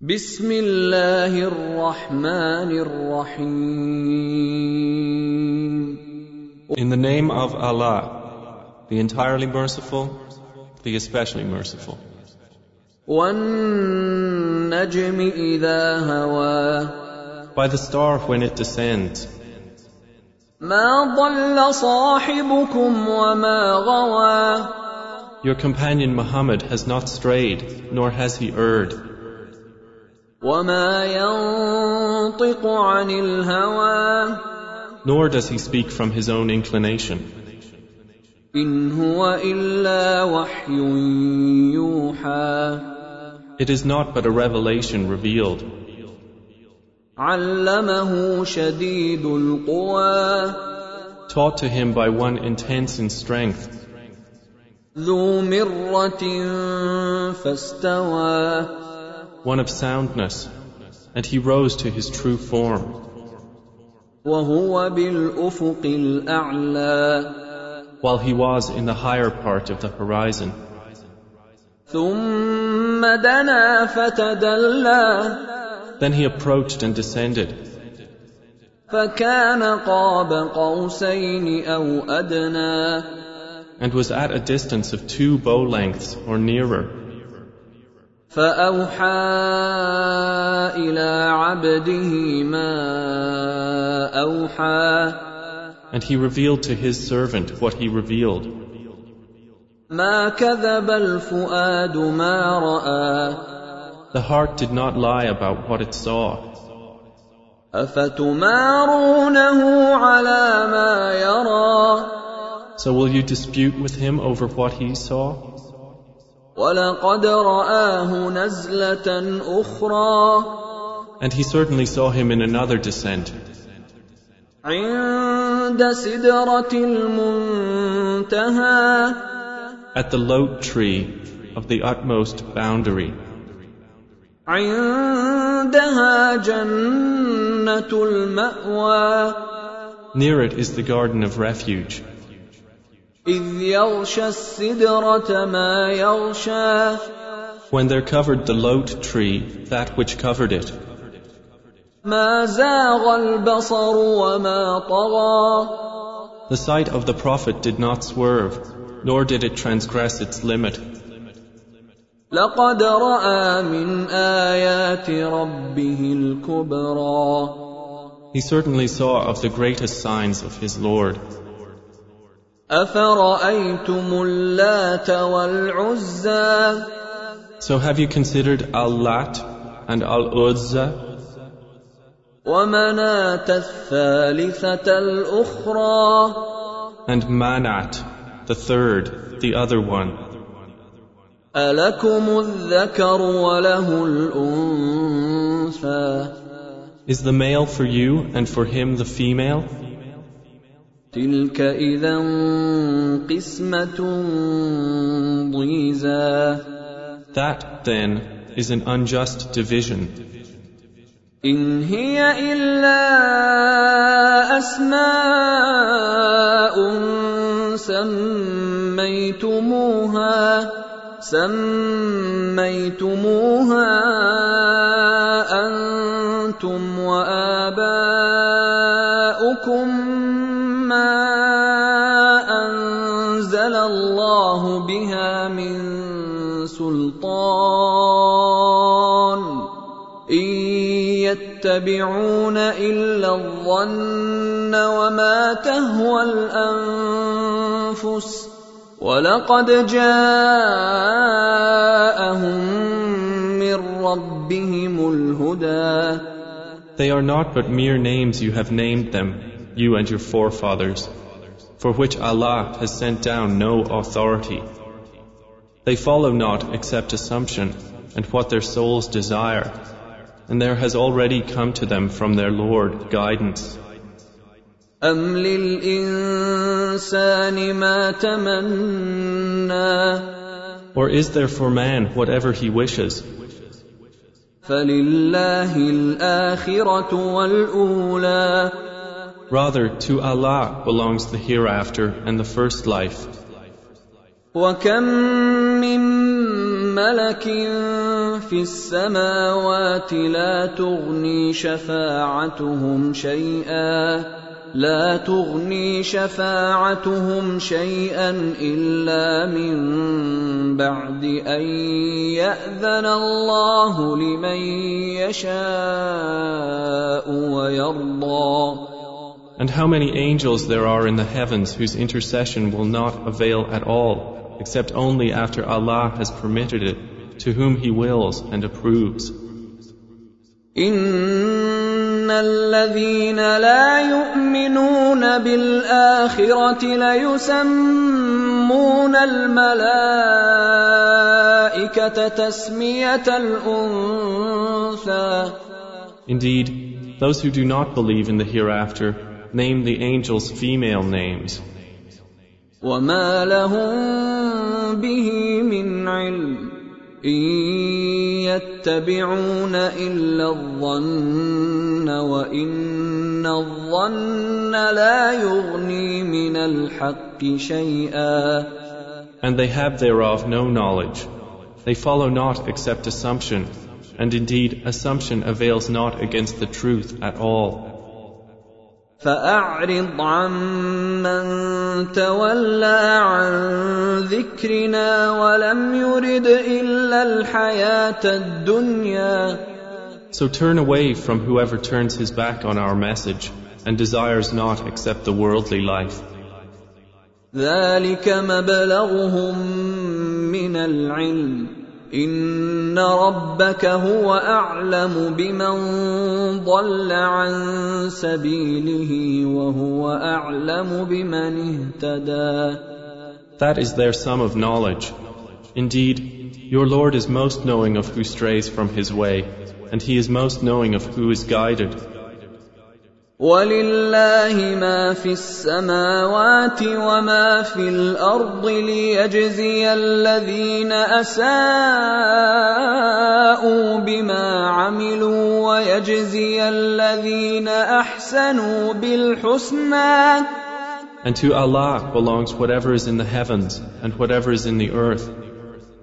بسم الله الرحمن الرحيم In the name of Allah, the entirely merciful, the especially merciful. والنجم إذا هوى By the star when it descends, ما ضل صاحبكم وما غوى your companion Muhammad has not strayed, nor has he erred, وما ينطق عن الهوى nor does he speak from his own inclination. إن هو إلا وحي يوحى It is not but a revelation revealed. علمه شديد القوى taught to him by one intense in strength, ذو مرة فاستوى one of soundness, and he rose to his true form. While he was in the higher part of the horizon. Then he approached and descended. And was at a distance of two bow lengths or nearer. فأوحى إلى عبده ما أوحى And he revealed to his servant what he revealed. ما كذب الفؤاد ما رأى The heart did not lie about what it saw. أفتمارونه على ما يرى So will you dispute with him over what he saw? ولقد رآه نزلة أخرى And he certainly saw him in another descent, عند سدرة المنتهى at the lote tree of the utmost boundary. عندها جنة المأوى Near it is the garden of refuge, إذ يغشى السدرة ما يغشى When there covered the lote tree that which covered it. ما زاغ البصر وما طغى The sight of the Prophet did not swerve, nor did it transgress its limit. لقد رأى من آيات ربه الكبرى He certainly saw of the greatest signs of his Lord. أفرأيتم اللات والعزى So have you considered Al-Lat and Al-Uzza ومناة الثالثة الأخرى and Manat, the third, the other one? ألكم الذكر وله الأنثى Is the male for you and for him the female? تلك إذا قسمة ضيزى That, then, is an unjust division. إن هي إلا أسماء سميتموها سميتموها أنتم وآباؤكم ما أنزل الله بها من سلطان إن يتبعون إلا الظن وما تهوى الأنفس ولقد جاءهم من ربهم الهدى They are not but mere names you have named them, you and your forefathers, for which Allah has sent down no authority. They follow not except assumption and what their souls desire, and there has already come to them from their Lord guidance. أم للإنسان ما تمنى Or is there for man whatever he wishes? فلله الآخرة والأولى Rather, to Allah belongs the hereafter and the first life. وكم من ملك في السماوات لا تغني شفاعتهم شيئا لا تغني شفاعتهم شيئا الا من بعد ان ياذن الله لمن يشاء ويرضى And how many angels there are in the heavens whose intercession will not avail at all, except only after Allah has permitted it to whom He wills and approves. إن الذين لا يؤمنون بالآخرة ليسمون الملائكة تسمية الأنثى Indeed, those who do not believe in the hereafter name the angels female names. وما لهم به من علم إن يتبعون إلا الظن وإن الظن لا يغني من الحق شيئا And they have thereof no knowledge. They follow not except assumption, and indeed assumption avails not against the truth at all. فأعرض عمن تولى عن ذكرنا ولم يرد إلا الحياة الدنيا So turn away from whoever turns his back on our message and desires not except the worldly life. ذلك مبلغهم من العلم ان ربك هو اعلم بمن ضل عن سبيله وهو اعلم بمن اهتدى That is their sum of knowledge. Indeed, your Lord is most knowing of who strays from his way, and he is most knowing of who is guided. ولله ما في السماوات وما في الارض ليجزي الذين اساءوا بما عملوا ويجزي الذين احسنوا بالحسنى And to Allah belongs whatever is in the heavens and whatever is in the earth,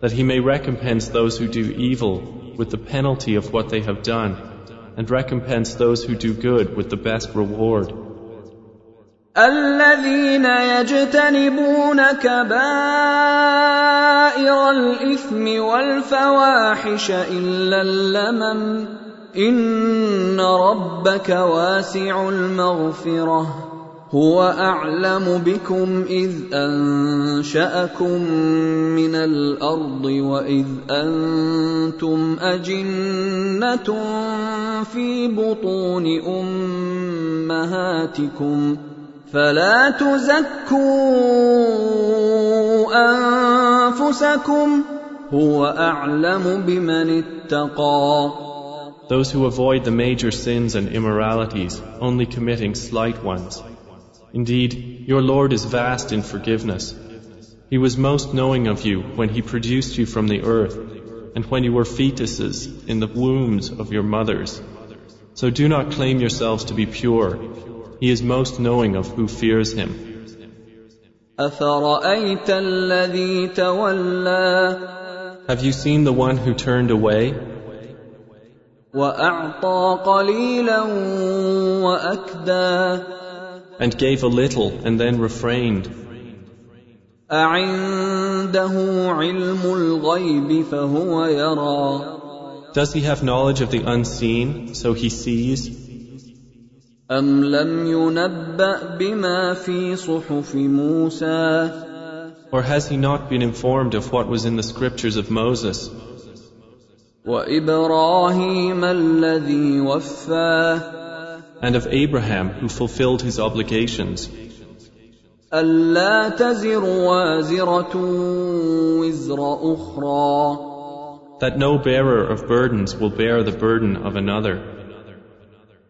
that He may recompense those who do evil with the penalty of what they have done, and recompense those who do good with the best reward. الذين يجتنبون كبائر الاثم والفواحش الا اللمم ان ربك واسع المغفره هو أعلم بكم إذ أنشأكم من الأرض وإذ أنتم أجنة في بطون أمهاتكم فلا تزكوا أنفسكم هو أعلم بمن اتقى Those who avoid the major sins and immoralities, only committing slight ones. Indeed, your Lord is vast in forgiveness. He was most knowing of you when He produced you from the earth, and when you were fetuses in the wombs of your mothers. So do not claim yourselves to be pure. He is most knowing of who fears Him. افرايت الذي تولى Have you seen the one who turned away واعطى قليلا واكدى and gave a little and then refrained? اعنده علم الغيب فهو يرى Does he have knowledge of the unseen, so he sees? ام لم ينبا بما في صحف موسى Or has he not been informed of what was in the scriptures of Moses وابراهيم الذي وفى and of Abraham who fulfilled his obligations? الا تزر وازره وزر اخرى That no bearer of burdens will bear the burden of another.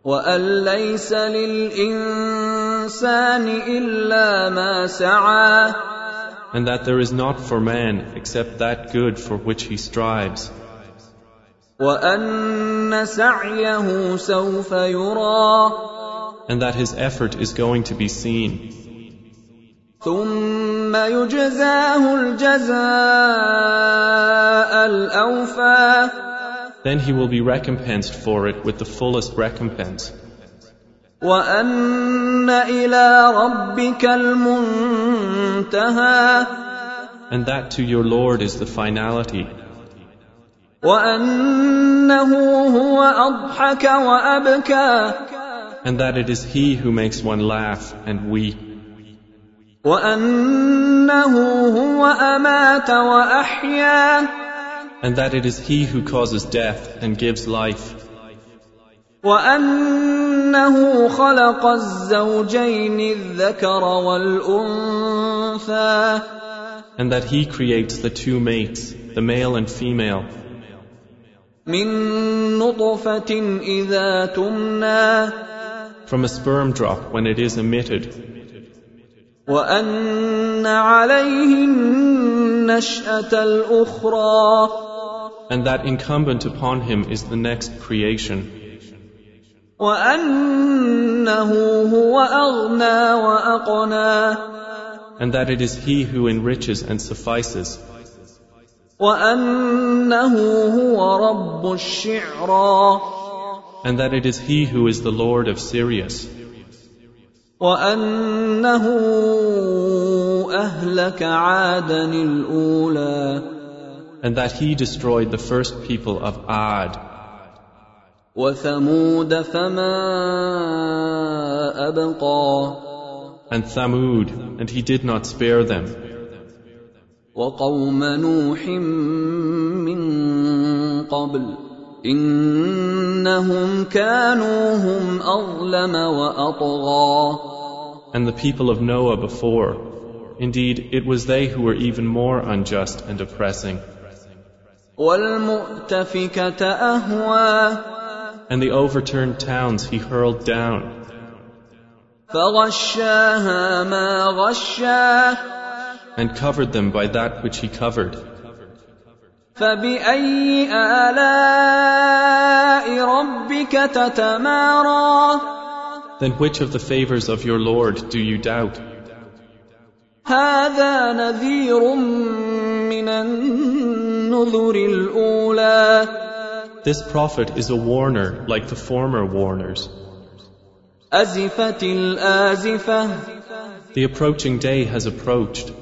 وان ليس للانسان الا ما سعى And that there is not for man except that good for which he strives. وان سعيه سوف يرى And that his effort is going to be seen. ثم يجزاه الجزاء الاوفى Then he will be recompensed for it with the fullest recompense. وأن إلى ربك المنتهى And that to your Lord is the finality. And that it is He who makes one laugh and weep. وأنه هو أمات وأحيا And that it is He who causes death and gives life. وأنه خلق الزوجين الذكر والأنثى And that He creates the two mates, the male and female, من نطفة إذا تمنى from a sperm drop when it is emitted. وأن عليه النشأة الأخرى And that incumbent upon Him is the next creation. وأنه هو أغنى وأقنى And that it is He who enriches and suffices. And that it is He who is the Lord of Sirius. وأنه أهلك عادا الأولى And that He destroyed the first people of Ad. وثمود فما أبقى And Thamud, and He did not spare them. وقوم نوح من قبل إنهم كانوا هم أظلم وأطغى And the people of Noah before, indeed it was they who were even more unjust and oppressing. وَالْمُؤْتَفِكَةَ أَهْوَى and the overturned towns he hurled down. فَغَشَّاهَا مَا غَشَّاهَا and covered them by that which he covered. فبأي آلاء ربك تتمارى Then which of the favors of your Lord do you doubt? هذا نذير من النذر الأولى This prophet is a warner like the former warners. أزفت الآزفة The approaching day has approached.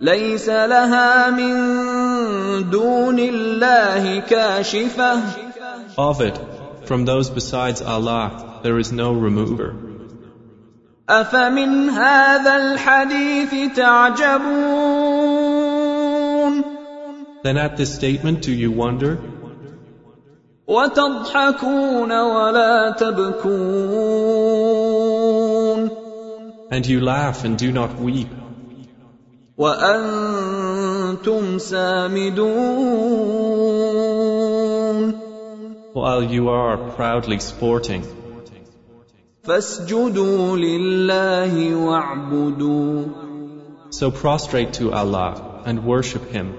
ليس لها من دون الله كاشفة Of it, from those besides Allah, there is no remover. أفمن هذا الحديث تعجبون Then at this statement do you wonder? وتضحكون ولا تبكون And you laugh and do not weep, وأنتم سامدون while you are proudly sporting. فاسجدوا لله واعبدوا So prostrate to Allah and worship Him.